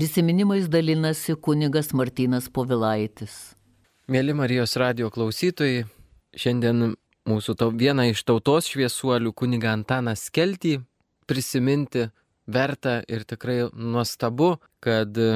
Prisiminimais dalinasi kunigas Martinas Povilaitis. Mėly Marijos radio klausytojai, šiandien mūsų to, vieną iš tautos šviesuolių kunigą Antaną Skeltį prisiminti verta ir tikrai nuostabu, kad e,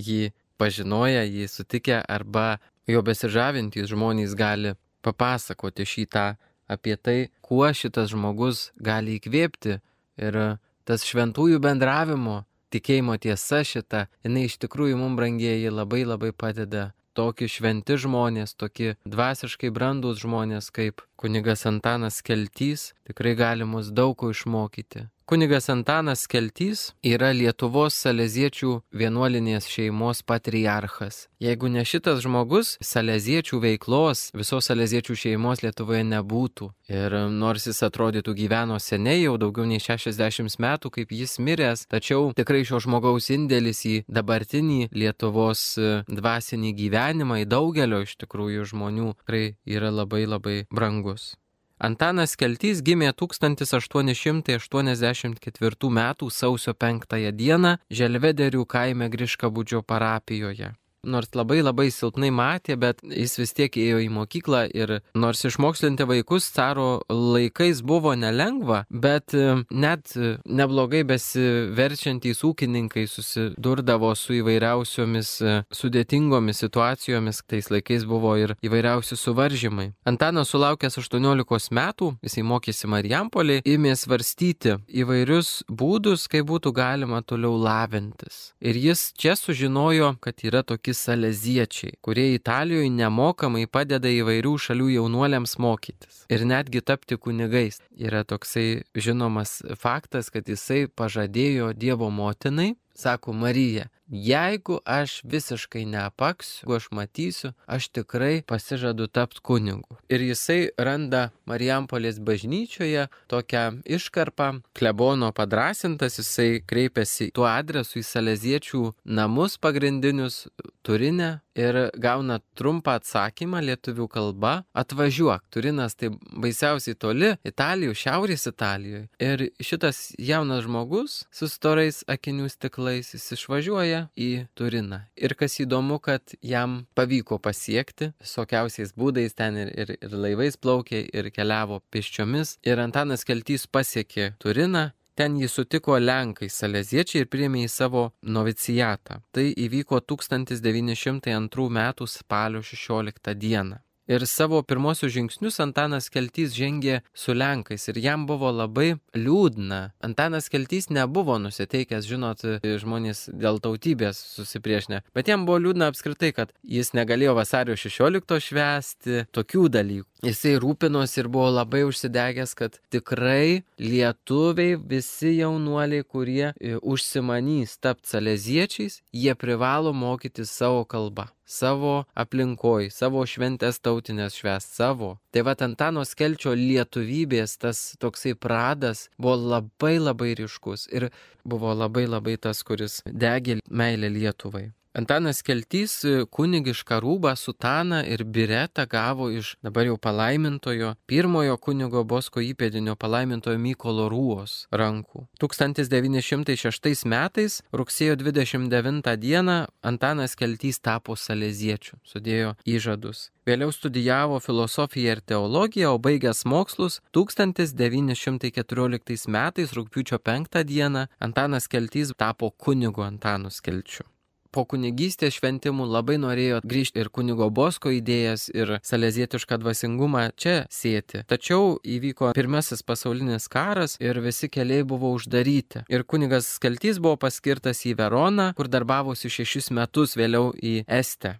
jį pažinoja, jį sutikę arba jo besižavintys žmonės gali papasakoti šitą apie tai, kuo šitas žmogus gali įkvėpti ir tas šventųjų bendravimo, tikėjimo tiesa šita, jinai iš tikrųjų mums brangieji labai labai padeda. Tokie šventi žmonės, tokie dvasiškai brandus žmonės kaip kunigas Antanas Keltys tikrai gali mus daug ko išmokyti. Kunigas Antanas Keltys yra Lietuvos saleziečių vienuolinės šeimos patriarchas. Jeigu ne šitas žmogus, saleziečių veiklos, visos saleziečių šeimos Lietuvoje nebūtų. Ir nors jis atrodytų gyveno seniai, jau daugiau nei 60 metų, kaip jis miręs, tačiau tikrai šio žmogaus indėlis į dabartinį Lietuvos dvasinį gyvenimą, į daugelio iš tikrųjų žmonių, tikrai yra labai labai brangus. Antanas Keltys gimė 1884 m. sausio 5 d. Želvederių kaime Griškabudžio parapijoje nors labai labai silpnai matė, bet jis vis tiek ėjo į mokyklą ir nors išmokslinti vaikus caro laikais buvo nelengva, bet e, net neblogai besiverčiantys ūkininkai susidurdavo su įvairiausiomis e, sudėtingomis situacijomis, tais laikais buvo ir įvairiausi suvaržymai. Antanas sulaukęs 18 metų, jisai mokėsi Marijampolį, ėmė svarstyti įvairius būdus, kaip būtų galima toliau lavintis. Ir jis čia sužinojo, kad yra tokie netgi saleziečiai, kurie Italijoje nemokamai padeda įvairių šalių jaunuoliams mokytis ir netgi tapti kunigais. Yra toksai žinomas faktas, kad jisai pažadėjo Dievo motinai, sako Marija, jeigu aš visiškai neapaksiu, jeigu aš matysiu, aš tikrai pasižadu tapti kunigu. Ir jisai randa Marijampolės bažnyčioje tokią iškarpą, klebono padrasintas, jisai kreipiasi tuo adresu į Saleziečių namus pagrindinius Turinę ir gauna trumpą atsakymą lietuvių kalba - atvažiuok. Turinas tai baisiausiai toli, Italijoje, Šiaurės Italijoje. Ir šitas jaunas žmogus su storais akinių stiklais jis išvažiuoja į Turiną. Ir kas įdomu, kad jam pavyko pasiekti visokiausiais būdais, ten ir, ir, ir laivais plaukė, ir keliavo pėsčiomis. Ir Antanas Keltys pasiekė Turiną Ten jį sutiko Lenkai, saleziečiai ir priėmė į savo novicijatą. Tai įvyko 1902 m. spalio 16 d. Ir savo pirmosius žingsnius Antanas Keltys žengė su Lenkais ir jam buvo labai liūdna. Antanas Keltys nebuvo nusiteikęs, žinot, žmonės dėl tautybės susipriešinę, bet jam buvo liūdna apskritai, kad jis negalėjo vasario 16 švęsti tokių dalykų. Jisai rūpinosi ir buvo labai užsidegęs, kad tikrai lietuviai, visi jaunuoliai, kurie e, užsimanys tapti saleziečiais, jie privalo mokyti savo kalbą savo aplinkoj, savo šventės tautinės švęs savo. Tai va Antano Skelčio lietuvybės tas toksai pradas buvo labai labai ryškus ir buvo labai labai tas, kuris degė meilę Lietuvai. Antanas Keltys kunigišką rūbą sutaną ir biretą gavo iš dabar jau palaimintojo pirmojo kunigo Bosko įpėdinio palaimintojo Mykolo Rūos rankų. 1906 metais rugsėjo 29 dieną Antanas Keltys tapo saleziečiu, sudėjo įžadus. Vėliau studijavo filosofiją ir teologiją, o baigęs mokslus 1914 metais rūpiučio 5 dieną Antanas Keltys tapo kunigu Antanu Skelčiu po kunigystės šventimų labai norėjo grįžti ir kunigo Bosko idėjas ir salezietišką dvasingumą čia sėti. Tačiau įvyko pirmasis pasaulinis karas ir visi keliai buvo uždaryti. Ir kunigas Skaltys buvo paskirtas į Veroną, kur darbavosi šešis metus vėliau į Estę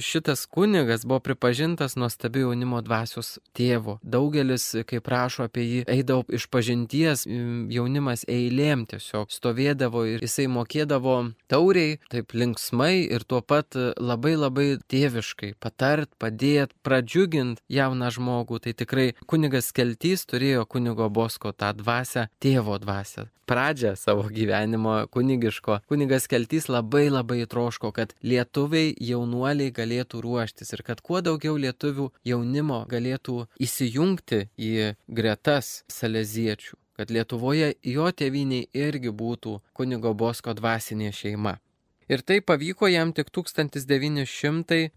šitas kunigas buvo pripažintas nuostabiu jaunimo dvasios tėvu. Daugelis, kai prašo apie jį, eidavo iš pažinties, jaunimas eilėm tiesiog stovėdavo ir jisai mokėdavo tauriai, taip linksmai ir tuo pat labai labai tėviškai patart, padėt, pradžiugint jauną žmogų. Tai tikrai kunigas Keltys turėjo kunigo Bosko tą dvasę, tėvo dvasę. Pradžią savo gyvenimo kunigiško. Kunigas Keltys labai labai troško, kad lietuviai jaunuoliai lietuviai galėtų ruoštis ir kad kuo daugiau lietuvių jaunimo galėtų įsijungti į gretas saleziečių, kad Lietuvoje jo tėviniai irgi būtų kunigo Bosko dvasinė šeima. Ir tai pavyko jam tik 1927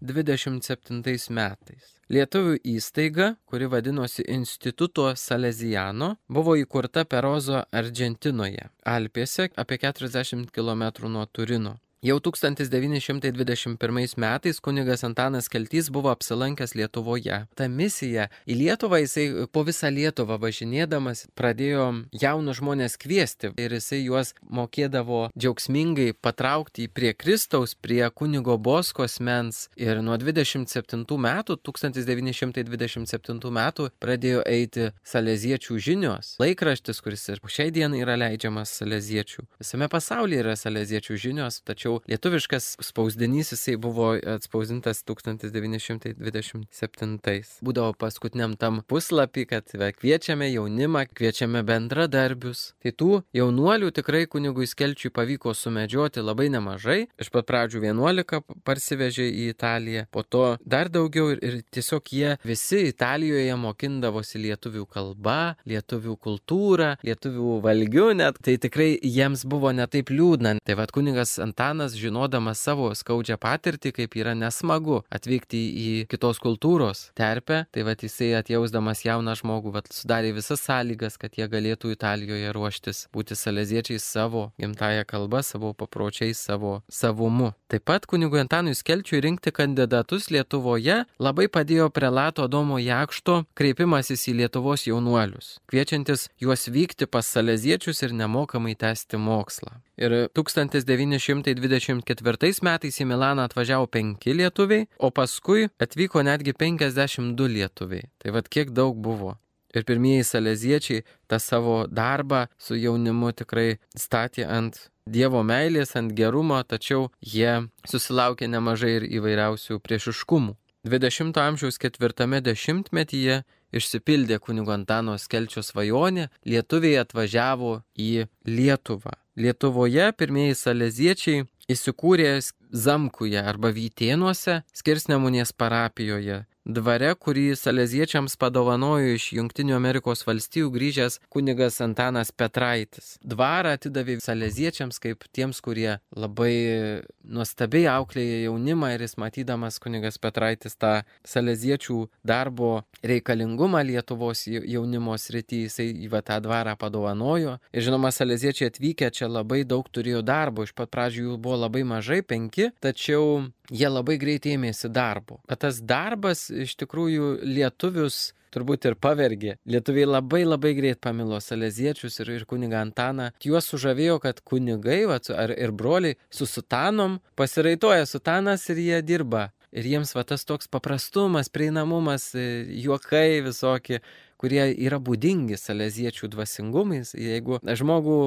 metais. Lietuvių įstaiga, kuri vadinosi Instituto Salesiano, buvo įkurta Perozo Argentinoje, Alpėse, apie 40 km nuo Turino. Jau 1921 metais kunigas Antanas Keltys buvo apsilankęs Lietuvoje. Ta misija į Lietuvą jisai po visą Lietuvą važinėdamas pradėjo jaunus žmonės kviesti ir jisai juos mokėdavo džiaugsmingai patraukti prie Kristaus, prie kunigo Boskos mens. Ir nuo 27 metų, 1927 metų pradėjo eiti saleziečių žinios. Laikraštis, kuris ir šiai dienai yra leidžiamas saleziečių. Visame pasaulyje yra saleziečių žinios, tačiau tačiau lietuviškas spausdinys jisai buvo atspausdintas 1927. Būdavo paskutiniam tam puslapį, kad kviečiame jaunimą, kviečiame bendradarbius. Tai tų jaunuolių tikrai kunigui Skelčiui pavyko sumedžioti labai nemažai. Iš pat pradžių 11 parsivežė į Italiją, po to dar daugiau ir, ir tiesiog jie visi Italijoje mokindavosi lietuvių kalbą, lietuvių kultūrą, lietuvių valgių net. Tai tikrai jiems buvo netaip liūdna. Tai vad kunigas Antanas Jonas, žinodamas savo skaudžią patirtį, kaip yra nesmagu atvykti į kitos kultūros terpę, tai va jisai atjausdamas jauną žmogų, va sudarė visas sąlygas, kad jie galėtų Italijoje ruoštis, būti saleziečiais savo gimtają kalbą, savo papročiais, savo savumu. Taip pat kunigui Antanui Skelčiui rinkti kandidatus Lietuvoje labai padėjo prelato Domo Jakšto kreipimasis į Lietuvos jaunuolius, kviečiantis juos vykti pas saleziečius ir nemokamai tęsti mokslą. Ir 1924 metais į Milaną atvažiavo penki lietuviai, o paskui atvyko netgi 52 lietuviai. Tai vad kiek daug buvo. Ir pirmieji saleziečiai tą savo darbą su jaunimu tikrai statė ant Dievo meilės, ant gerumo, tačiau jie susilaukė nemažai ir įvairiausių priešiškumų. 20-ojo amžiaus ketvirtame dešimtmetyje išsipildė kunigo Antano Skelčio svajonė, lietuviai atvažiavo į Lietuvą. Lietuvoje pirmieji saleziečiai įsikūrė Zamkuje arba Vytėnuose, Skirsnemunės parapijoje dvare, kurį saleziečiams padovanojo iš Junktinių Amerikos valstijų grįžęs kunigas Antanas Petraitis. Dvarą atidavė saleziečiams kaip tiems, kurie labai nuostabiai auklėja jaunimą ir jis matydamas kunigas Petraitis tą saleziečių darbo reikalingumą Lietuvos jaunimo srity, jisai į tą dvarą padovanojo. Ir žinoma, saleziečiai atvykę čia labai daug turėjo darbo, iš pat pradžių jų buvo labai mažai, penki, tačiau jie labai greitai ėmėsi darbo. Bet tas darbas iš tikrųjų lietuvius turbūt ir pavergė. Lietuviai labai labai greit pamilo saleziečius ir, ir kunigą Antaną. Juos sužavėjo, kad kunigai va, ar, ir broliai su sutanom pasiraitoja sutanas ir jie dirba. Ir jiems va tas toks paprastumas, prieinamumas, juokai visokie, kurie yra būdingi saleziečių dvasingumais, jeigu žmogų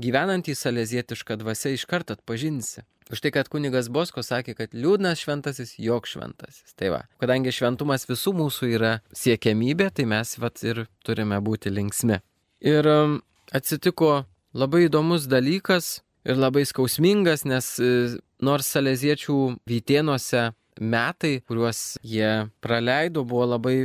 gyvenantį salezietišką dvasę iš karto atpažinsi. Už tai, kad kunigas Bosko sakė, kad liūdnas šventasis, jok šventasis. Tai va, kadangi šventumas visų mūsų yra siekiamybė, tai mes vat ir turime būti linksmi. Ir um, atsitiko labai įdomus dalykas ir labai skausmingas, nes e, nors saleziečių vytienuose metai, kuriuos jie praleido, buvo labai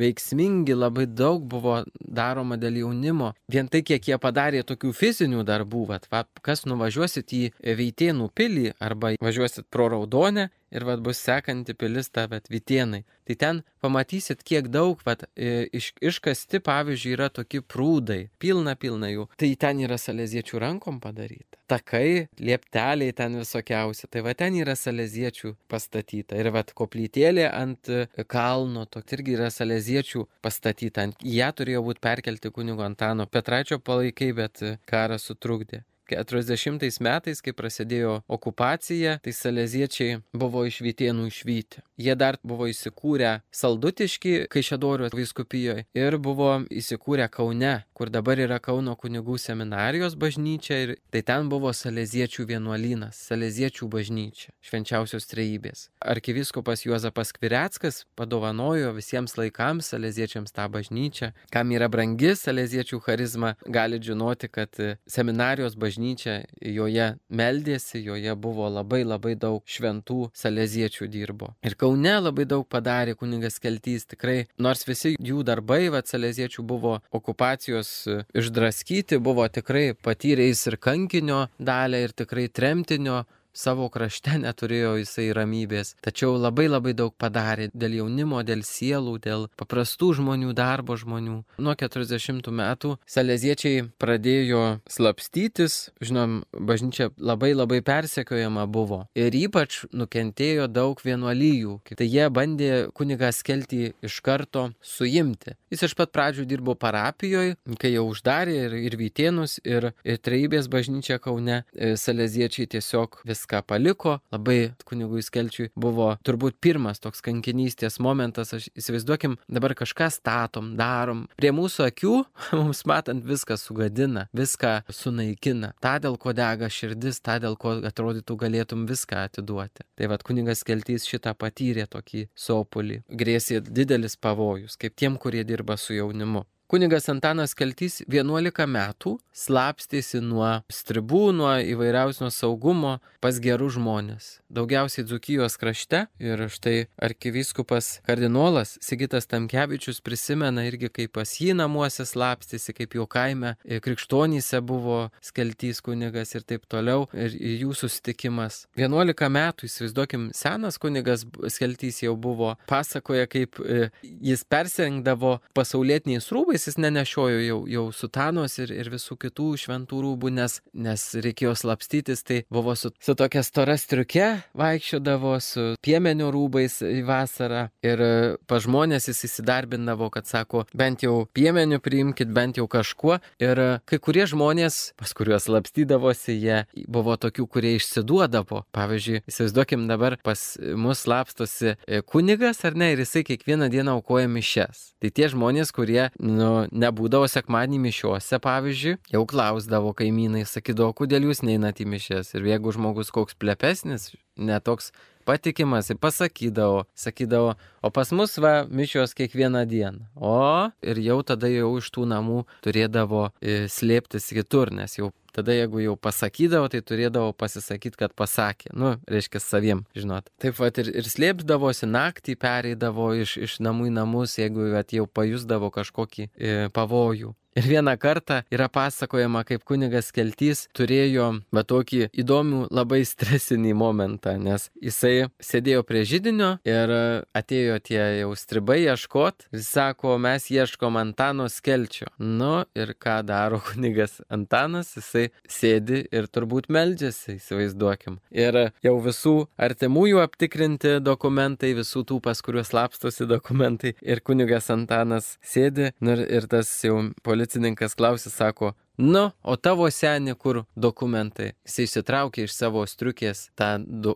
veiksmingi, labai daug buvo daroma dėl jaunimo. Vien tai, kiek jie padarė tokių fizinių darbų, vat, va, kas nuvažiuosit į Veitėnų pilį arba važiuosit pro Raudonę ir vad bus sekanti pilis ta, bet Vitienai. Tai ten pamatysit, kiek daug, vad, iš, iškasti, pavyzdžiui, yra tokie prūdai, pilna, pilna jų. Tai ten yra saleziečių rankom padaryta. Takai, liepteliai ten visokiausi, tai va ten yra saleziečių pastatyta. Ir vad koplytėlė ant e, kalno, to irgi yra saleziečių pastatyta. Ant ją turėjo būti perkelti kunigo Antano Petraičio palaikai, bet e, karas sutrukdė. 40 metais, kai prasidėjo okupacija, tai saleziečiai buvo iš Vytienų išvykti. Jie dar buvo įsikūrę Saldutiški, Kaišėdorių viskupijoje ir buvo įsikūrę Kaune, kur dabar yra Kauno kunigų seminarijos bažnyčia ir tai ten buvo saleziečių vienuolynas, saleziečių bažnyčia, švenčiausios trejybės. Arkiviskupas Juozapas Kvireckas padovanojo visiems laikams saleziečiams tą bažnyčią. Kam yra brangi saleziečių charizma, gali žinoti, kad seminarijos bažnyčia bažnyčia, joje meldėsi, joje buvo labai labai daug šventų saleziečių dirbo. Ir Kaune labai daug padarė kuningas Keltys, tikrai, nors visi jų darbai, va, saleziečių buvo okupacijos e, išdraskyti, buvo tikrai patyrėjais ir kankinio dalę, ir tikrai tremtinio savo krašte neturėjo jisai ramybės, tačiau labai labai daug padarė dėl jaunimo, dėl sielų, dėl paprastų žmonių, darbo žmonių. Nuo 40 metų saleziečiai pradėjo slapstytis, žinom, bažnyčia labai labai persekiojama buvo ir ypač nukentėjo daug vienuolyjų. Tai jie bandė kunigą skelti iš karto suimti. Jis iš pat pradžių dirbo parapijoje, kai jau uždarė ir, ir Vytėnus, ir, ir Treibės bažnyčia Kaune, e, saleziečiai tiesiog viską paliko. Labai kunigui skelčiui buvo turbūt pirmas toks kankinystės momentas. Aš įsivaizduokim, dabar kažką statom, darom. Prie mūsų akių, mums matant, viską sugadina, viską sunaikina. Ta, dėl ko dega širdis, ta, dėl ko atrodytų galėtum viską atiduoti. Tai vad kunigas keltys šitą patyrė tokį sopulį. Grėsė didelis pavojus, kaip tiem, kurie dirba su jaunimu. Kunigas Antanas Kaltys 11 metų slapstėsi nuo stribų, nuo įvairiausio saugumo pas gerų žmonės. Daugiausiai Dzukijos krašte ir štai arkivyskupas kardinolas Sigitas Tamkevičius prisimena irgi, kaip pas jį namuose slapstėsi, kaip jo kaime krikštonyse buvo skeltys kunigas ir taip toliau. Ir jų susitikimas. 11 metų, įsivaizduokim, senas kunigas skeltys jau buvo, pasakoja, kaip e, jis persirengdavo pasaulietiniais rūbais rūbais jis nenešiojo jau, jau sutanos ir, ir visų kitų šventų rūbų, nes, nes reikėjo slapstytis, tai buvo su, su tokia stora striuke, vaikščiodavo su piemenio rūbais į vasarą ir e, pa žmonės jis įsidarbindavo, kad sako, bent jau piemenių priimkit, bent jau kažkuo. Ir e, kai kurie žmonės, pas kuriuos slapstydavosi, jie buvo tokių, kurie išsiduodavo. Pavyzdžiui, įsivaizduokim dabar pas mus slapstosi e, kunigas ar ne, ir jisai kiekvieną dieną aukoja mišes. Tai tie žmonės, kurie nu, nu, nebūdavo sekmadienį mišiuose, pavyzdžiui, jau klausdavo kaimynai, sakydavo, kodėl jūs neinat į mišes. Ir jeigu žmogus koks plepesnis, netoks patikimas, pasakydavo, sakydavo, o pas mus va mišios kiekvieną dieną. O ir jau tada jau iš tų namų turėdavo e, slėptis kitur, nes jau tada jeigu jau pasakydavo, tai turėdavo pasisakyti, kad pasakė. Nu, reiškia saviem, žinot. Taip pat ir, ir slėpdavosi, naktį pereidavo iš, iš namų į namus, jeigu jau pajusdavo kažkokį e, pavojų. Ir vieną kartą yra pasakojama, kaip kunigas Keltys turėjo va tokį įdomų, labai stresinį momentą, nes jisai sėdėjo prie žydinio ir atėjo tie jau stribai ieškot ir sako, mes ieškom Antano Skelčio. Nu ir ką daro kunigas Antanas, jisai sėdi ir turbūt meldžiasi, įsivaizduokim. Ir jau visų artimųjų aptikrinti dokumentai, visų tų, pas kuriuos lapstosi dokumentai. Ir kunigas Antanas sėdi nu, ir tas jau policininkas policininkas klausė, sako, Nu, o tavo senė kur dokumentai? Jis išsitraukia iš savo striukės tą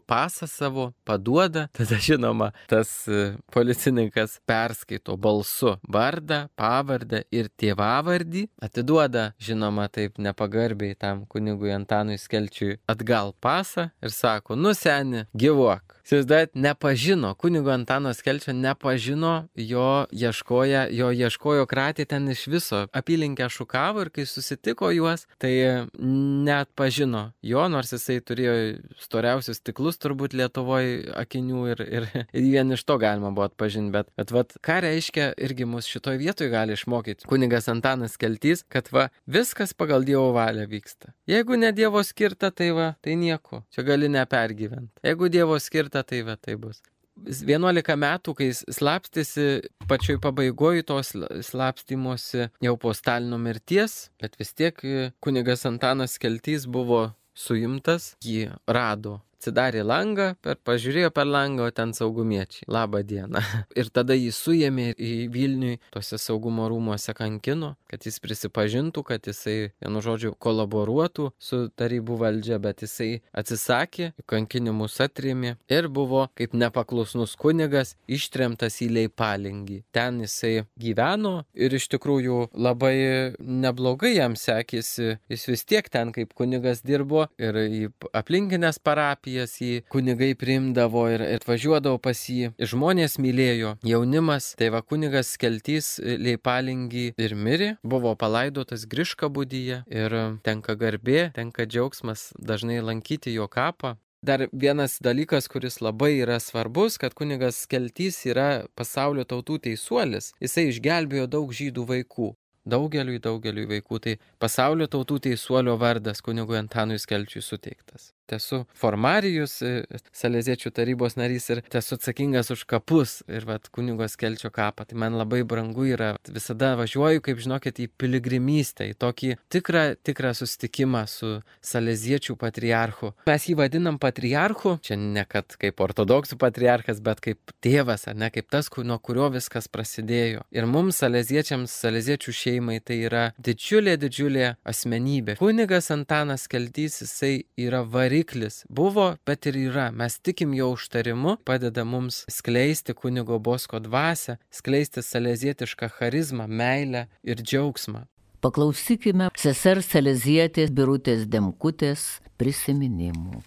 pasą savo, paduoda, tada žinoma, tas e, policininkas perskaito balsu vardą, pavardę ir tėvavardį, atiduoda, žinoma, taip nepagarbiai tam kunigui Antanui Skelčiui atgal pasą ir sako, nu senė, gyvuok. Įsivaizduojat, nepažino, kunigo Antano Skelčio nepažino, jo ieškoja, jo ieškojo kratė ten iš viso, apylinkę šukavo ir kai susitiko juos, tai net pažino jo, nors jisai turėjo storiausius stiklus turbūt Lietuvoje akinių ir, ir, ir vien iš to galima buvo atpažinti, bet, bet vat, ką reiškia irgi mus šitoje vietoje gali išmokyti kunigas Antanas Keltys, kad va, viskas pagal Dievo valią vyksta. Jeigu ne Dievo skirta, tai va, tai nieko, čia gali nepergyventi. Jeigu Dievo skirta, kartą tai va tai bus. 11 metų, kai slapstėsi pačioj pabaigoje tos slapstymosi jau po Stalino mirties, bet vis tiek kunigas Antanas Keltys buvo suimtas, jį rado atsidarė langą, per, pažiūrėjo per langą, o ten saugumiečiai. Labą dieną. Ir tada jį suėmė į Vilniui, tuose saugumo rūmuose kankino, kad jis prisipažintų, kad jisai, vienu žodžiu, kolaboruotų su tarybų valdžia, bet jisai atsisakė, kankinimus atrėmė ir buvo kaip nepaklusnus kunigas ištremtas į Leipalingį. Ten jisai gyveno ir iš tikrųjų labai neblogai jam sekėsi, jis vis tiek ten kaip kunigas dirbo ir į aplinkinės parapijas parapijas jį kunigai priimdavo ir atvažiuodavo pas jį. Žmonės mylėjo, jaunimas, tai va kunigas Keltys Leipalingi ir mirė, buvo palaidotas Griška būdyje ir tenka garbė, tenka džiaugsmas dažnai lankyti jo kapą. Dar vienas dalykas, kuris labai yra svarbus, kad kunigas Keltys yra pasaulio tautų teisuolis. Jisai išgelbėjo daug žydų vaikų. Daugeliui, daugeliui vaikų tai pasaulio tautų teisuolio vardas kunigui Antanui Skelčiui suteiktas. Esu formarijus, e, Saleziečių tarybos narys ir esu atsakingas už kapus ir vat kunigos kelčio kapą. Tai man labai brangu yra, visada važiuoju, kaip žinokit, į piligrimystę, į tokį tikrą, tikrą susitikimą su Saleziečių patriarchu. Mes jį vadinam patriarchu, čia ne kad kaip ortodoksų patriarchas, bet kaip tėvas, ar ne kaip tas, nuo kurio viskas prasidėjo. Ir mums, Saleziečiams, Saleziečių šeimai, tai yra didžiulė, didžiulė asmenybė. Kunigas Antanas Keltys, jisai yra variklis. Buvo, bet ir yra. Mes tikim jo užtarimu, padeda mums skleisti kunigo bosko dvasę, skleisti salezietišką charizmą, meilę ir džiaugsmą. Paklausykime sesers Salezietės Birutės Demkutės prisiminimų.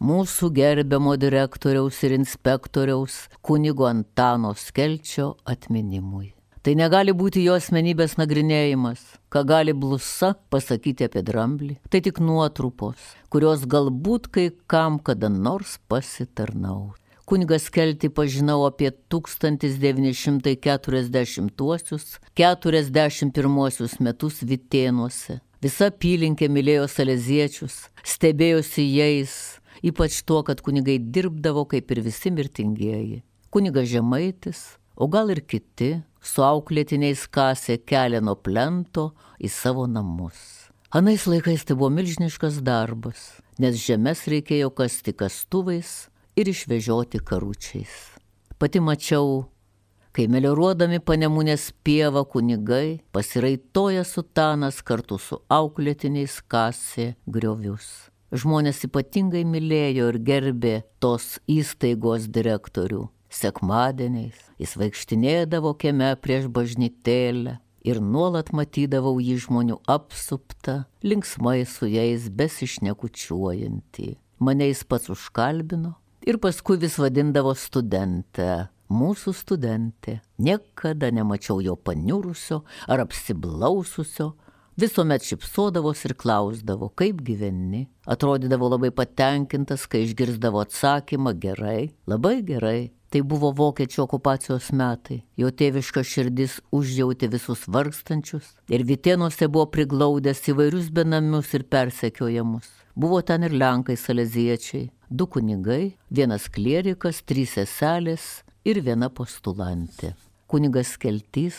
Mūsų gerbiamo direktoriaus ir inspektoriaus kunigo Antano Skelčio atminimui. Tai negali būti jo asmenybės nagrinėjimas, ką gali blusa pasakyti apie dramblį. Tai tik nuotrupos, kurios galbūt kai kam kada nors pasitarnaus. Kunigas Kelti pažinau apie 1940-41 metus Vitėnuose. Visa apylinkė mylėjo saleziečius, stebėjosi jais, ypač tuo, kad kunigai dirbdavo kaip ir visi mirtingieji. Kunigas Žemaitis, o gal ir kiti, su auklėtiniais kasė kelią nuo plento į savo namus. Anais laikais tai buvo milžiniškas darbas, nes žemės reikėjo kasti kastuvais ir išvežioti karučiais. Pati mačiau, kai melioruodami panemunės pievą kunigai pasiraitoja sutanas kartu su auklėtiniais kasė griovius. Žmonės ypatingai mylėjo ir gerbė tos įstaigos direktorių. Sekmadieniais jis vaikštinėdavo kieme prieš bažnytėlę ir nuolat matydavau jį žmonių apsuptą, linksmai su jais besišnekučiuojantį. Mane jis pats užkalbino ir paskui vis vadindavo studentę. Mūsų studentė. Niekada nemačiau jo paniurusio ar apsiblaususio, visuomet šipsodavos ir klausdavo, kaip gyveni. Atrodydavo labai patenkintas, kai išgirdavo atsakymą gerai, labai gerai. Tai buvo vokiečių okupacijos metai. Jo tėviška širdis užjauti visus vargstančius ir Vitėnuose buvo priglaudęs įvairius benamius ir persekiojamus. Buvo ten ir lenkai saleziečiai, du kunigai, vienas klierikas, trys seselės ir viena postulantė. Kunigas Keltys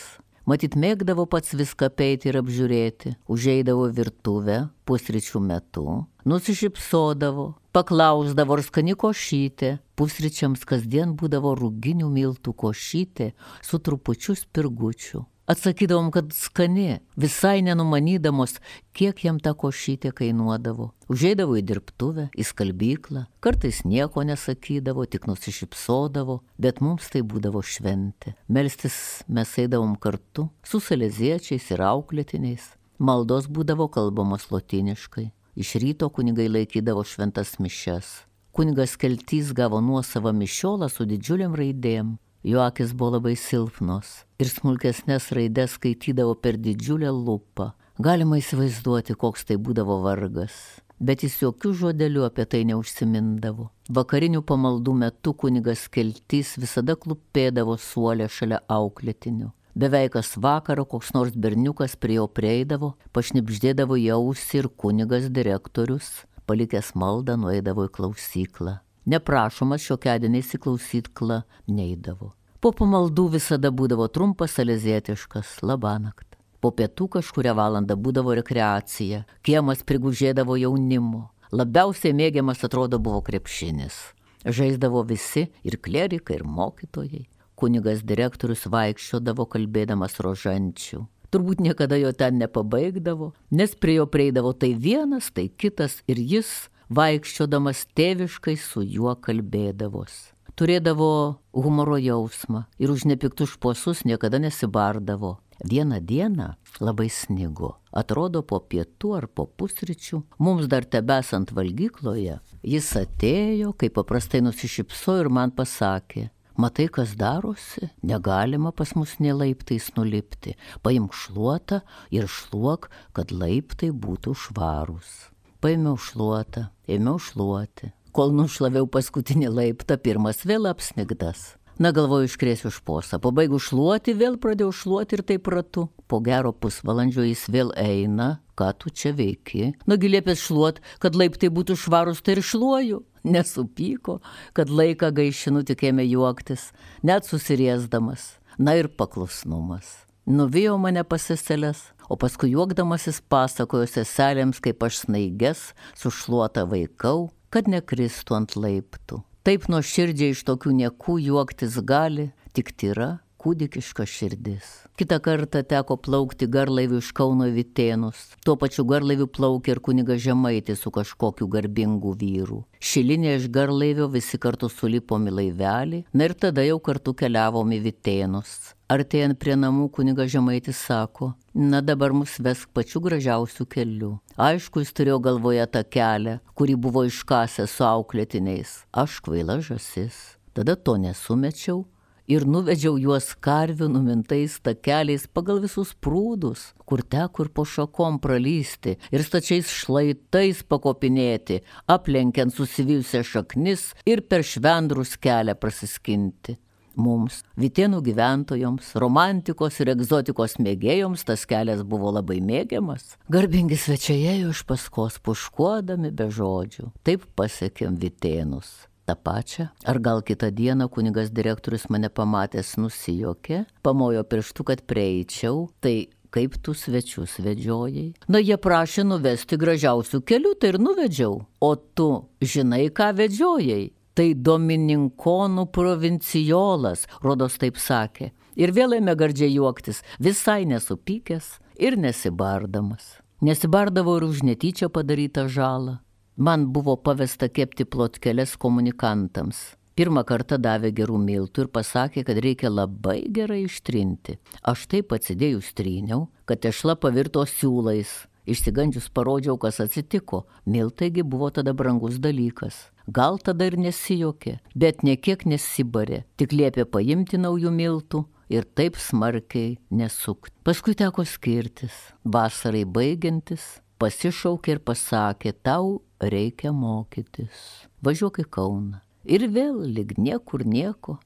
Matyt, mėgdavo pats viską peiti ir apžiūrėti, užeidavo virtuvę pusryčių metu, nusišypsodavo, paklausdavo ar skani košytė, pusryčiams kasdien būdavo rūginių miltų košytė su trupučiu spirgučių. Atsakydavom, kad skani, visai nenumanydamos, kiek jam ta košytė kainuodavo. Užeidavo į dirbtuvę, į skalbyklą, kartais nieko nesakydavo, tik nusišypsodavo, bet mums tai būdavo šventė. Melstis mes eidavom kartu su saleziečiais ir auklėtiniais. Maldos būdavo kalbamos lotiniškai. Iš ryto kunigai laikydavo šventas mišes. Kunigas Keltys gavo nuosavą mišiolą su didžiuliam raidėm. Jo akis buvo labai silpnos ir smulkesnės raidės skaitydavo per didžiulę lupą. Galima įsivaizduoti, koks tai būdavo vargas. Bet jis jokių žodelių apie tai neužsimindavo. Vakarinių pamaldų metu kunigas Keltys visada klupėdavo suolę šalia auklėtinių. Beveik kas vakaro koks nors berniukas prie jo prieidavo, pašnipždėdavo jausi ir kunigas direktorius, palikęs maldą, nueidavo į klausyklą neprašomas šiokiadieniais į klausyklą neidavo. Po pamaldų visada būdavo trumpas alezietiškas labanakt. Po pietų kažkuria valanda būdavo rekreacija, kiemas prigužėdavo jaunimu. Labiausiai mėgiamas atrodo buvo krepšinis. Žaisdavo visi ir klerikai, ir mokytojai. Kunigas direktorius vaikščiodavo kalbėdamas rožančių. Turbūt niekada jo ten nepabaigdavo, nes prie jo prieidavo tai vienas, tai kitas ir jis vaikščiodamas tėviškai su juo kalbėdavos. Turėdavo humoro jausmą ir už nepiktus šposus niekada nesibardavo. Vieną dieną labai snigo. Atrodo po pietų ar po pusryčių, mums dar tebesant valgykloje, jis atėjo, kaip paprastai nusišypsojo ir man pasakė, Matai, kas darosi, negalima pas mus nie laiptais nulipti. Paimk šluotą ir šluok, kad laiptai būtų švarūs. Paėmiau šluotą, ėmiau šluoti. Kol nušlaviau paskutinį laiptą, pirmas vėl apsnigdas. Na galvoju, iškrėsiu už posą. Pabaigu šluoti, vėl pradėjau šluoti ir taip ratu. Po gero pusvalandžio jis vėl eina, ką tu čia veiki. Nagi liepės šluot, kad laiptai būtų švarus, tai ir šluoju. Nesupyko, kad laiką gaišinu tik ėmė juoktis, net susiriesdamas. Na ir paklusnumas. Nuvijo mane pasiselės, o paskui juokdamasis pasakojo seselėms, kaip aš snaiges sušluota vaikau, kad nekristų ant laiptų. Taip nuoširdžiai iš tokių niekų juoktis gali tik tyra kūdikiška širdis. Kita kartą teko plaukti garlaiviu iš Kauno Vitėnus. Tuo pačiu garlaiviu plaukė ir kuniga Žemaitis su kažkokiu garbingu vyru. Šilinė iš garlaivio visi kartu sulipom į laivelį, na ir tada jau kartu keliavom į Vitėnus. Artėjant prie namų kuniga Žemaitis sako, na dabar mus vesk pačiu gražiausiu keliu. Aišku, jis turėjo galvoje tą kelią, kurį buvo iškasęs su auklėtiniais. Aš kvaila žasis. Tada to nesumečiau, ir nuvedžiau juos karvių numintais takeliais pagal visus prūdus, kur teko ir po šakom pralysti, ir stačiais šlaitais pakopinėti, aplenkiant susivyjusią šaknis ir per švendrus kelią prasiskinti. Mums, Vitėnų gyventojams, romantikos ir egzotikos mėgėjoms tas kelias buvo labai mėgiamas. Garbingi svečiai ėjo iš paskos puškuodami be žodžių. Taip pasiekėm Vitėnus tą pačią, ar gal kitą dieną kunigas direktorius mane pamatęs nusijokė, pamojo pirštu, kad prieičiau, tai kaip tu svečius vedžiojai? Na, jie prašė nuvesti gražiausių kelių, tai ir nuvedžiau. O tu žinai, ką vedžiojai? Tai Domininkonų provincijolas, rodos taip sakė. Ir vėl ėmė gardžiai juoktis, visai nesupykęs ir nesibardamas. Nesibardavo ir už netyčia padarytą žalą. Man buvo pavesta kepti plotkeles komunikantams. Pirmą kartą davė gerų miltų ir pasakė, kad reikia labai gerai ištrinti. Aš taip atsidėjus tryniau, kad tešla pavirto siūlais. Išsigandžius parodžiau, kas atsitiko. Miltaigi buvo tada brangus dalykas. Gal tada ir nesijokė, bet niekiek nesibarė, tik liepė paimti naujų miltų ir taip smarkiai nesukti. Paskui teko skirtis. Vasarai baigiantis, pasišaukė ir pasakė, tau reikia mokytis. Važiuok į Kauną. Ir vėl lik niekur nieko.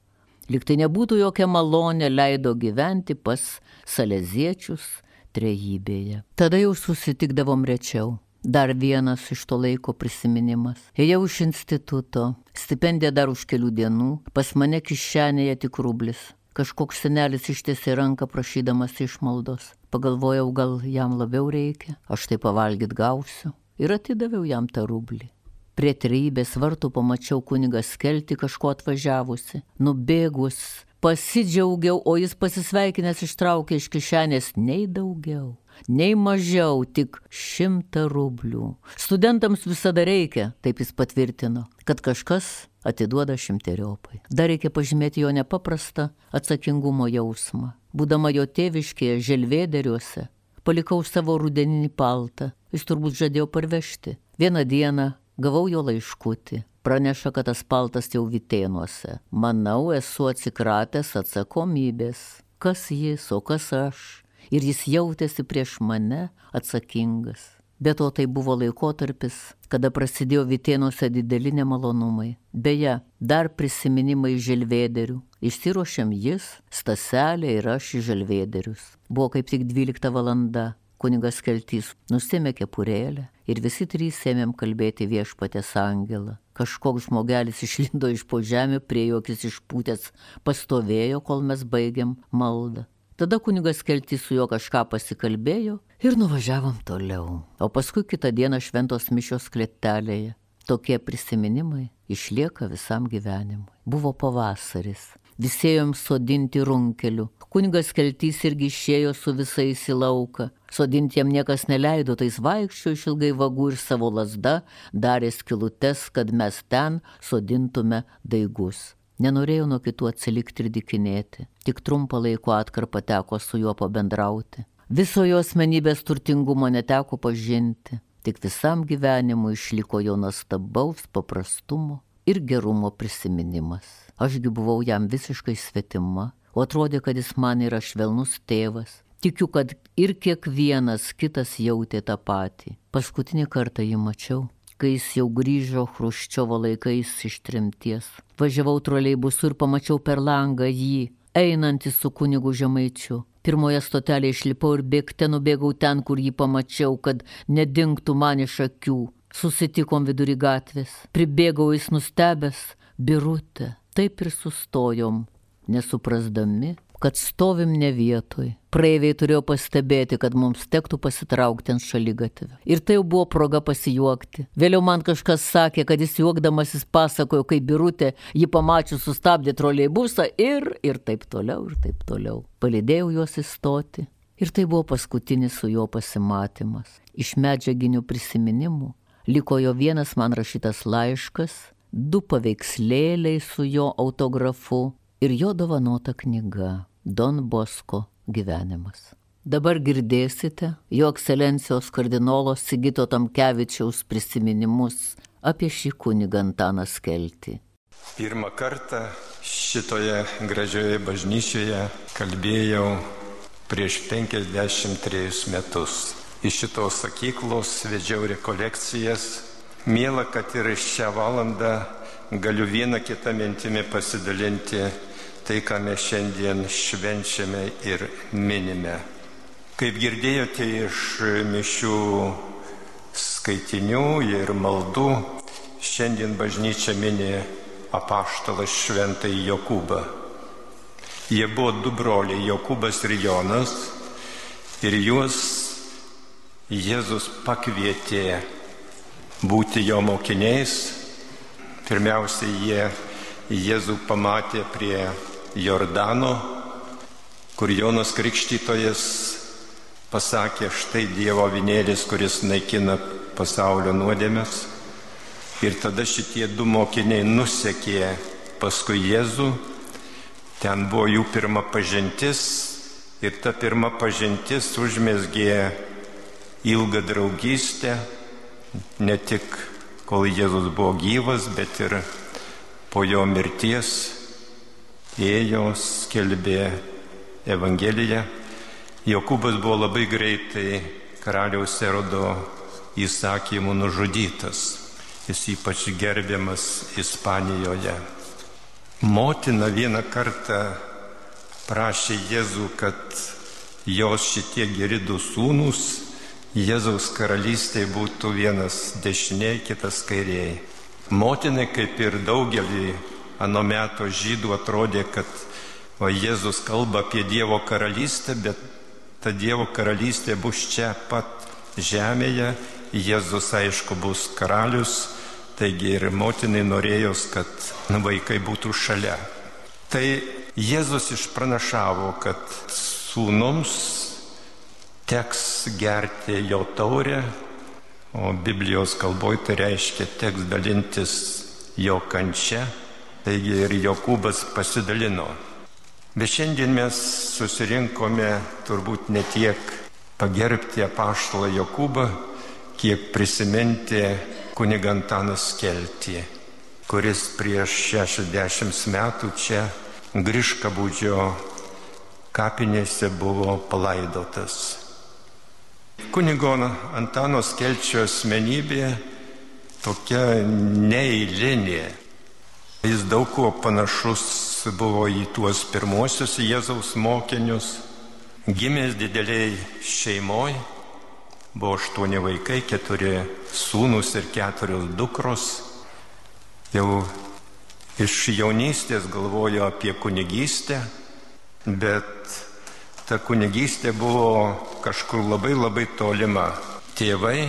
Lik tai nebūtų jokia malonė leido gyventi pas saleziečius trejybėje. Tada jau susitikdavom rečiau. Dar vienas iš to laiko prisiminimas. Ėjau iš instituto, stipendija dar už kelių dienų, pas mane kišenėje tik rublis. Kažkoks senelis ištiesė ranką prašydamas išmaldos. Pagalvojau, gal jam labiau reikia, aš tai pavalgyt gausiu ir atidaviau jam tą rublį. Prie trybės vartų pamačiau kunigą skelti kažko atvažiavusi. Nubėgus, pasidžiaugiau, o jis pasisveikinęs ištraukė iš kišenės nei daugiau, nei mažiau, tik šimtą rublių. Studentams visada reikia, taip jis patvirtino, kad kažkas atiduoda šimteriopai. Dar reikia pažymėti jo nepaprastą atsakingumo jausmą. Būdama jo tėviškėje želvėderiuose, palikau savo rudeninį paltą. Jis turbūt žadėjo parvežti. Vieną dieną gavau jo laiškutį. Praneša, kad tas paltas jau vitėnuose. Manau, esu atsikratęs atsakomybės. Kas jis, o kas aš? Ir jis jautėsi prieš mane atsakingas. Be to tai buvo laikotarpis, kada prasidėjo Vitėnuose dideli nemalonumai. Beje, dar prisiminimai želvėderių. Išsiruošiam jis, Staselė ir aš į želvėderius. Buvo kaip tik 12 valanda. Kunigas Keltys nusėmė kepurėlę ir visi trys ėmėm kalbėti viešpatės angelą. Kažkoks žmogelis išlindo iš po žemė, prie jokis išpūtęs, pastovėjo, kol mes baigėm maldą. Tada kunigas Keltys su juo kažką pasikalbėjo ir nuvažiavom toliau. O paskui kitą dieną šventos mišios kletelėje. Tokie prisiminimai išlieka visam gyvenimui. Buvo pavasaris. Visėjom sodinti runkelių. Kunigas Keltys irgi išėjo su visais į lauką. Sodinti jam niekas neleido, tais vaikščio išilgai vagų ir savo lasda darė skilutes, kad mes ten sodintume daigus. Nenorėjau nuo kitų atsilikti ir dikinėti, tik trumpą laiko atkarpą teko su juo pabendrauti. Viso jo asmenybės turtingumo neteko pažinti, tik visam gyvenimui išliko jo nuostabaus paprastumo ir gerumo prisiminimas. Ašgi buvau jam visiškai svetima, o atrodė, kad jis man yra švelnus tėvas. Tikiu, kad ir kiekvienas kitas jautė tą patį. Paskutinį kartą jį mačiau kai jis jau grįžo Hruščiovo laikais iš trimties. Važiavau troleibusu ir pamačiau per langą jį, einantį su kunigu žemaičiu. Pirmoje stotelėje išlipau ir bėgte nubėgau ten, kur jį pamačiau, kad nedingtų man iš akių. Susitikom vidury gatvės, pribėgau jis nustebęs, birutė, taip ir sustojom, nesuprasdami, kad stovim ne vietoj. Praeiviai turėjo pastebėti, kad mums tektų pasitraukti ant šalygatvį. Ir tai jau buvo proga pasijuokti. Vėliau man kažkas sakė, kad jis juokdamasis pasakojo, kaip birutė jį pamačius sustabdė troleibusą ir, ir taip toliau, ir taip toliau. Palidėjau juos įstoti. Ir tai buvo paskutinis su juo pasimatymas. Iš medžiaginių prisiminimų liko jo vienas man rašytas laiškas, du paveikslėliai su jo autografu ir jo dovanota knyga Don Bosko gyvenimas. Dabar girdėsite jo ekscelencijos kardinolo Sigito Tamkevičiaus prisiminimus apie šį kunigą Antaną Skeltį. Pirmą kartą šitoje gražioje bažnyčioje kalbėjau prieš 53 metus iš šitos sakyklos vedžiau rekolekcijas. Mėla, kad ir šią valandą galiu vieną kitą mintimį pasidalinti tai, ką mes šiandien švenčiame ir minime. Kaip girdėjote iš mišių skaitinių ir maldų, šiandien bažnyčia mini apaštalas šventai Jokūbą. Jie buvo du broliai, Jokūbas ir Jonas, ir juos Jėzus pakvietė būti jo mokiniais. Pirmiausia, jie Jėzų pamatė prie Jordano, kur Jonas Krikštytojas pasakė, štai Dievo vinėlis, kuris naikina pasaulio nuodėmės. Ir tada šitie du mokiniai nusekė paskui Jėzų. Ten buvo jų pirma pažintis ir ta pirma pažintis užmėsgė ilgą draugystę, ne tik kol Jėzus buvo gyvas, bet ir po jo mirties ėjo, skelbė Evangeliją. Jokūbas buvo labai greitai karaliaus erodo įsakymų nužudytas. Jis ypač gerbiamas Ispanijoje. Motina vieną kartą prašė Jėzų, kad jos šitie geri du sūnus Jėzaus karalystėje būtų vienas dešiniai, kitas kairiai. Motinai, kaip ir daugelį ano meto žydų, atrodė, kad va, Jėzus kalba apie Dievo karalystę, bet ta Dievo karalystė bus čia pat žemėje. Jėzus, aišku, bus karalius, taigi ir motinai norėjo, kad vaikai būtų šalia. Tai Jėzus išpranašavo, kad sūnums teks gerti jo taurę, o Biblijos kalboje tai reiškia teks dalintis jo kančia, taigi ir Jokūbas pasidalino. Bet šiandien mes susirinkome turbūt ne tiek pagerbti apaštalą Jokūbą, kiek prisiminti kunigantanas Keltį, kuris prieš 60 metų čia Griškabūdžio kapinėse buvo palaidotas. Kunigo Antano Skelčio asmenybė tokia neįlinė. Jis daug kuo panašus buvo į tuos pirmosius Jėzaus mokinius. Gimęs dideliai šeimoji, buvo aštuoni vaikai, keturi sūnus ir keturios dukros. Jau iš jaunystės galvojo apie kunigystę, bet ta kunigystė buvo kažkur labai labai tolima. Tėvai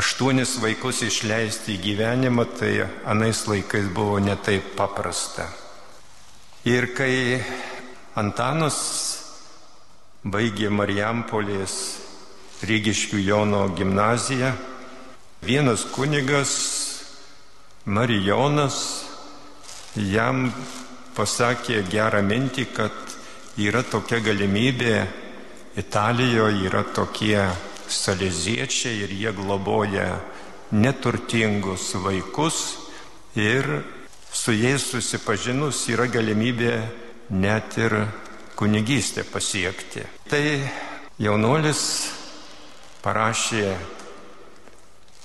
aštuonis vaikus išleisti į gyvenimą, tai anais laikais buvo netaip paprasta. Ir kai Antanas baigė Marijampolės Rygiškių Jono gimnaziją, vienas kunigas Marijonas jam pasakė gerą mintį, kad yra tokia galimybė, Italijoje yra tokie saleziečiai ir jie globoja neturtingus vaikus ir su jais susipažinus yra galimybė net ir kunigystę pasiekti. Tai jaunuolis parašė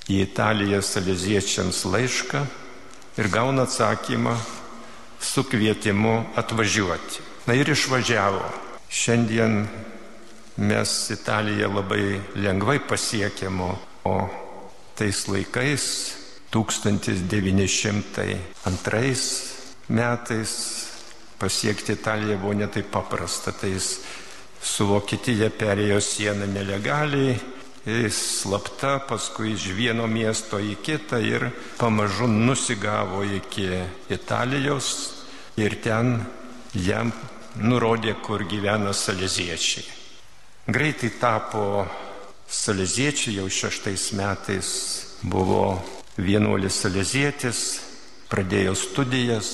į Italiją saleziečiams laišką ir gauna atsakymą su kvietimu atvažiuoti. Na ir išvažiavo. Šiandien mes Italiją labai lengvai pasiekėmo, o tais laikais 1902 metais pasiekti Italiją buvo netaip paprasta. Tai jis su Vokietija perėjo sieną nelegaliai, slapta, paskui iš vieno miesto į kitą ir pamažu nusigavo iki Italijos ir ten jam nurodė, kur gyvena saleziečiai. Greitai tapo saleziečiai, jau šeštais metais buvo vienuolis salezietis, pradėjo studijas.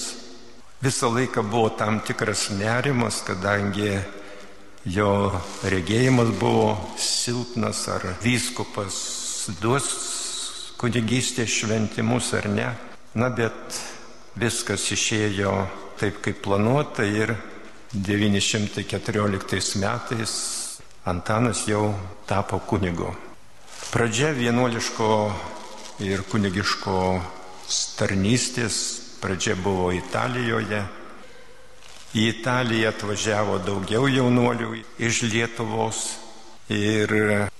Visą laiką buvo tam tikras nerimas, kadangi jo regėjimas buvo silpnas, ar vyskupas duos kunigystės šventimus ar ne. Na, bet viskas išėjo taip, kaip planuota ir 914 metais Antanas jau tapo kunigu. Pradžia vienuoliško ir kunigiško tarnystės, pradžia buvo Italijoje, Į Italiją atvažiavo daugiau jaunuolių iš Lietuvos ir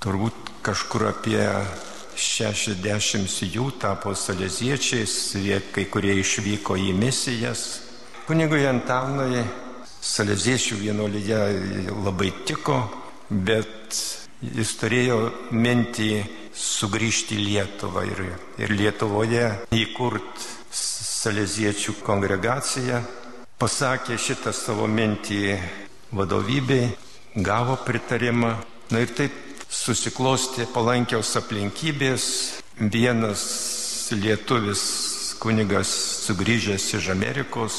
turbūt kažkur apie 60 jų tapo saleziečiais, kai kurie išvyko į misijas. Kunigui Antanui saleziečių vienuolyje labai tiko, bet jis turėjo mintį sugrįžti į Lietuvą ir, ir Lietuvoje įkurt saleziečių kongregaciją pasakė šitą savo mintį vadovybei, gavo pritarimą. Na ir taip susiklosti palankiaus aplinkybės. Vienas lietuvis kunigas sugrįžęs iš Amerikos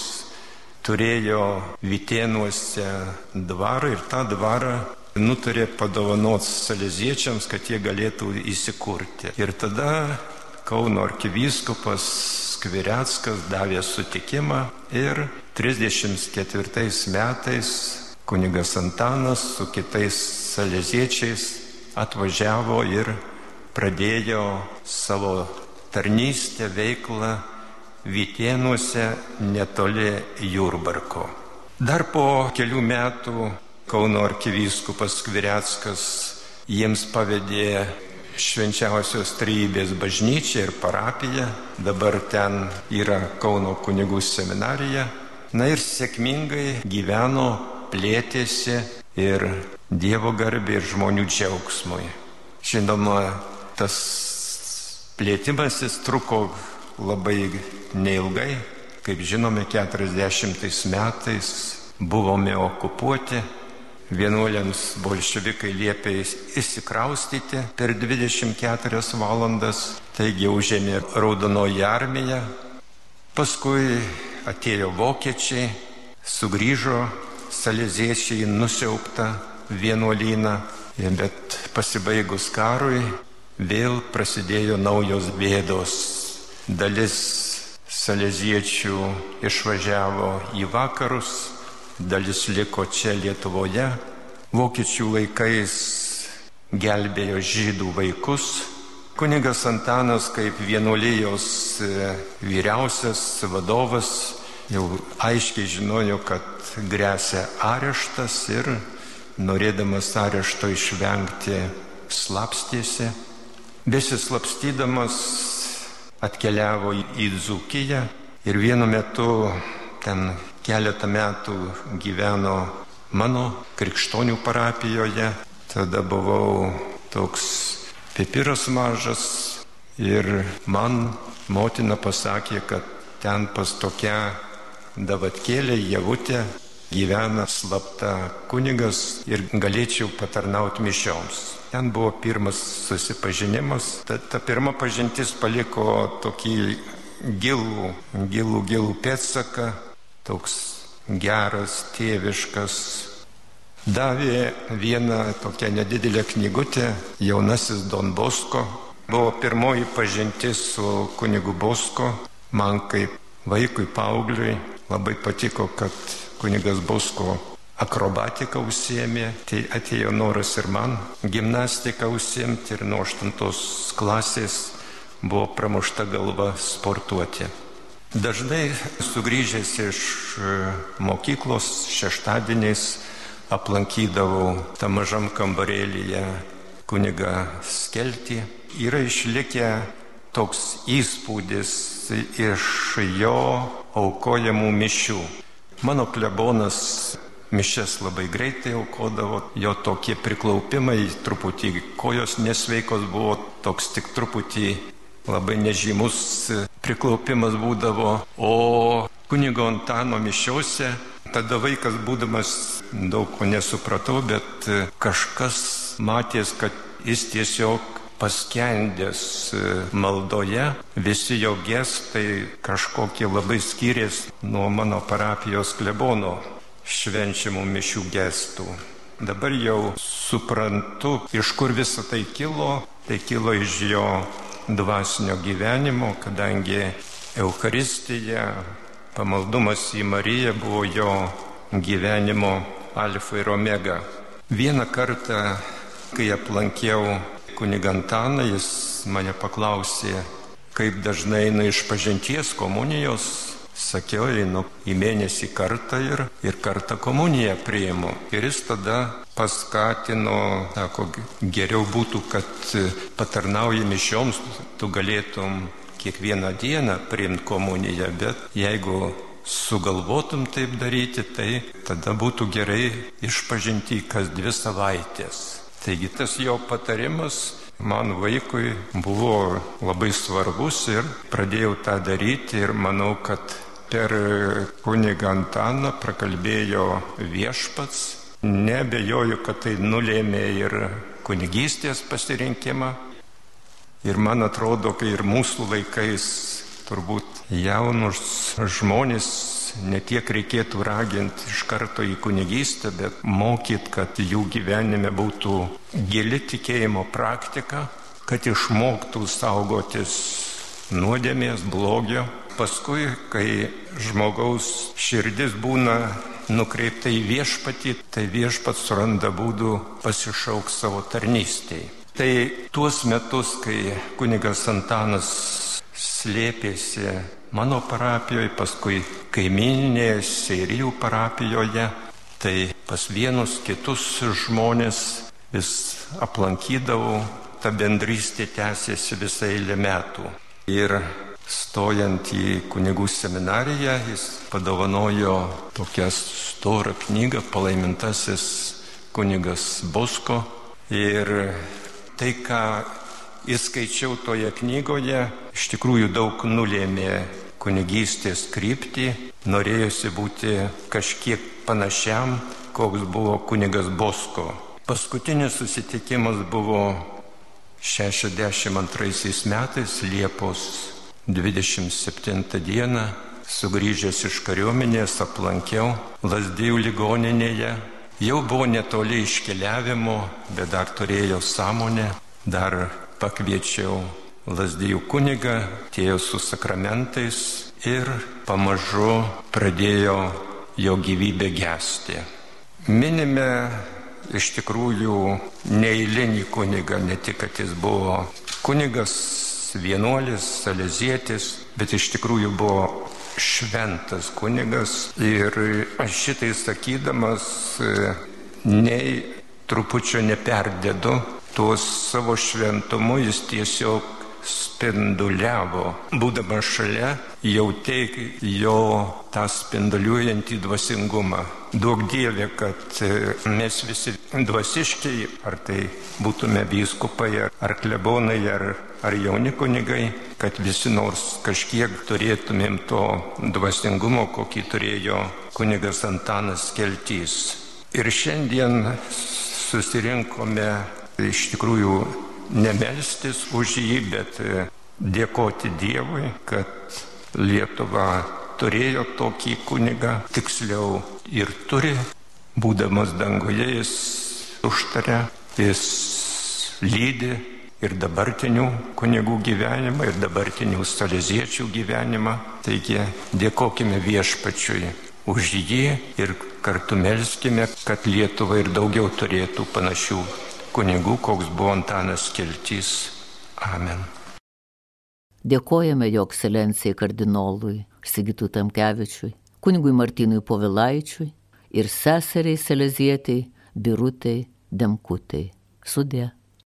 turėjo Vitėnuose dvarą ir tą dvarą nutarė padovanoti saleziečiams, kad jie galėtų įsikurti. Ir tada Kauno arkivyskupas Skvireckas davė sutikimą ir 34 metais kunigas Antanas su kitais saleziečiais atvažiavo ir pradėjo savo tarnystę veiklą Vitėnuose netoli Jurbarko. Dar po kelių metų Kauno arkivyskupas Skvireckas jiems pavedė švenčiausios trybės bažnyčia ir parapija, dabar ten yra Kauno kunigų seminarija. Na ir sėkmingai gyveno, plėtėsi ir Dievo garbė ir žmonių džiaugsmui. Žinoma, tas plėtimasis truko labai neilgai. Kaip žinome, 40 metais buvome okupuoti Vienuoliams bolševikai liepė įsikraustyti per 24 valandas, taigi užėmė Raudonoji armija. Paskui atėjo vokiečiai, sugrįžo salėziečiai nusiauptą vienuolyną, bet pasibaigus karui vėl prasidėjo naujos bėdos. Dalis salėziečių išvažiavo į vakarus, dalis liko čia Lietuvoje. Vokiečių laikais gelbėjo žydų vaikus. Kunigas Antanas kaip vienuolijos e, vyriausias vadovas jau aiškiai žinojo, kad grėsia areštas ir norėdamas arešto išvengti slapstėsi. Besislapstydamas atkeliavo į Dzukiją ir vienu metu ten keletą metų gyveno mano krikštonių parapijoje. Tada buvau toks pipiras mažas ir man motina pasakė, kad ten pas tokia davatkėlė Javutė gyvena slapta kunigas ir galėčiau patarnauti mišioms. Ten buvo pirmas susipažinimas. Ta, ta pirma pažintis paliko tokį gilų, gilų, gilų pėtsaką toks geras, tėviškas. Davė vieną tokią nedidelę knygutę, jaunasis Don Bosko. Buvo pirmoji pažintis su kunigu Bosko. Man kaip vaikui, paaugliui labai patiko, kad kunigas Bosko akrobatiką užsiemė, tai atėjo noras ir man gimnastiką užsiemti ir nuo 8 klasės buvo pramušta galva sportuoti. Dažnai sugrįžęs iš e, mokyklos šeštadieniais aplankydavau tą mažam kambarėlyje kuniga Skeltį. Yra išlikę toks įspūdis iš jo aukojamų mišių. Mano klebonas mišes labai greitai aukodavo, jo tokie priklaupimai, truputį kojos nesveikos buvo, toks tik truputį labai nežymus priklaupimas būdavo, o kunigo Antano mišiuose, tada vaikas būdamas daug ko nesupratau, bet kažkas matės, kad jis tiesiog paskendęs maldoje, visi jo gestai kažkokie labai skyrės nuo mano parapijos klebono švenčiamų mišių gestų. Dabar jau suprantu, iš kur visa tai kilo. Tai kilo iš jo dvasinio gyvenimo, kadangi Euharistija, pamaldumas į Mariją buvo jo gyvenimo alfa ir omega. Vieną kartą, kai aplankiau kunigantaną, jis mane paklausė, kaip dažnai eina iš pažinties komunijos Sakiau, einu į mėnesį kartą ir, ir kartą komuniją priimu. Ir jis tada paskatino, sako, geriau būtų, kad patarnauji mišioms, tu galėtum kiekvieną dieną priimti komuniją, bet jeigu sugalvotum taip daryti, tai tada būtų gerai išpažinti kas dvi savaitės. Taigi tas jo patarimas man vaikui buvo labai svarbus ir pradėjau tą daryti ir manau, kad per kunigą Antaną prakalbėjo viešpats. Nebejoju, kad tai nulėmė ir kunigystės pasirinkimą. Ir man atrodo, kai ir mūsų laikais turbūt jaunus žmonės ne tiek reikėtų raginti iš karto į kunigystę, bet mokyti, kad jų gyvenime būtų gili tikėjimo praktika, kad išmoktų saugotis nuodėmės, blogio Paskui, kai žmogaus širdis būna nukreipta į viešpatį, tai viešpats suranda būdų pasišauk savo tarnystėje. Tai tuos metus, kai kunigas Antanas slėpėsi mano parapijoje, paskui kaimininėje Seirijų parapijoje, tai pas vienus kitus žmonės vis aplankydavau, ta bendrystė tęsėsi visą eilę metų. Ir Stojant į kunigų seminariją, jis padovanojo tokią storą knygą Palaimintasis kunigas Bosko. Ir tai, ką įskaičiau toje knygoje, iš tikrųjų daug nulėmė kunigystės kryptį. Norėjusi būti kažkiek panašiam, koks buvo kunigas Bosko. Paskutinis susitikimas buvo 62 metais Liepos 27 dieną sugrįžęs iš kariuomenės aplankiau Lasdėjų ligoninėje. Jau buvo netoli iškeliavimo, bet dar turėjau sąmonę, dar pakviečiau Lasdėjų kunigą, atėjo su sakramentais ir pamažu pradėjo jo gyvybė gesti. Minime iš tikrųjų neįlinį kunigą, ne tik, kad jis buvo kunigas vienuolis, salezietis, bet iš tikrųjų buvo šventas kunigas. Ir aš šitai sakydamas, e, nei trupučio neperdėdu, tuos savo šventumu jis tiesiog spinduliavo. Būdamas šalia, jautė jo tą spinduliuojantį dvasingumą. Daug dievė, kad e, mes visi dvasiškiai, ar tai būtume vyskupai, ar klebonai, ar, ar jauni kunigai, kad visi nors kažkiek turėtumėm to dvasingumo, kokį turėjo kunigas Antanas Keltys. Ir šiandien susirinkome iš tikrųjų nemelstis už jį, bet e, dėkoti Dievui, kad Lietuva turėjo tokį kunigą, tiksliau ir turi, būdamas danguje jis užtarė, jis lydi ir dabartinių kunigų gyvenimą, ir dabartinių saleziečių gyvenimą. Taigi dėkojime viešpačiui už jį ir kartu melskime, kad Lietuva ir daugiau turėtų panašių kunigų, koks buvo Antanas Keltys. Amen. Dėkojame jo ekscelencijai kardinolui Sigitų Tamkevičiui, kunigui Martynui Povilaičiui ir seseriai Selezietiai Birutei Demkutai. Sudė.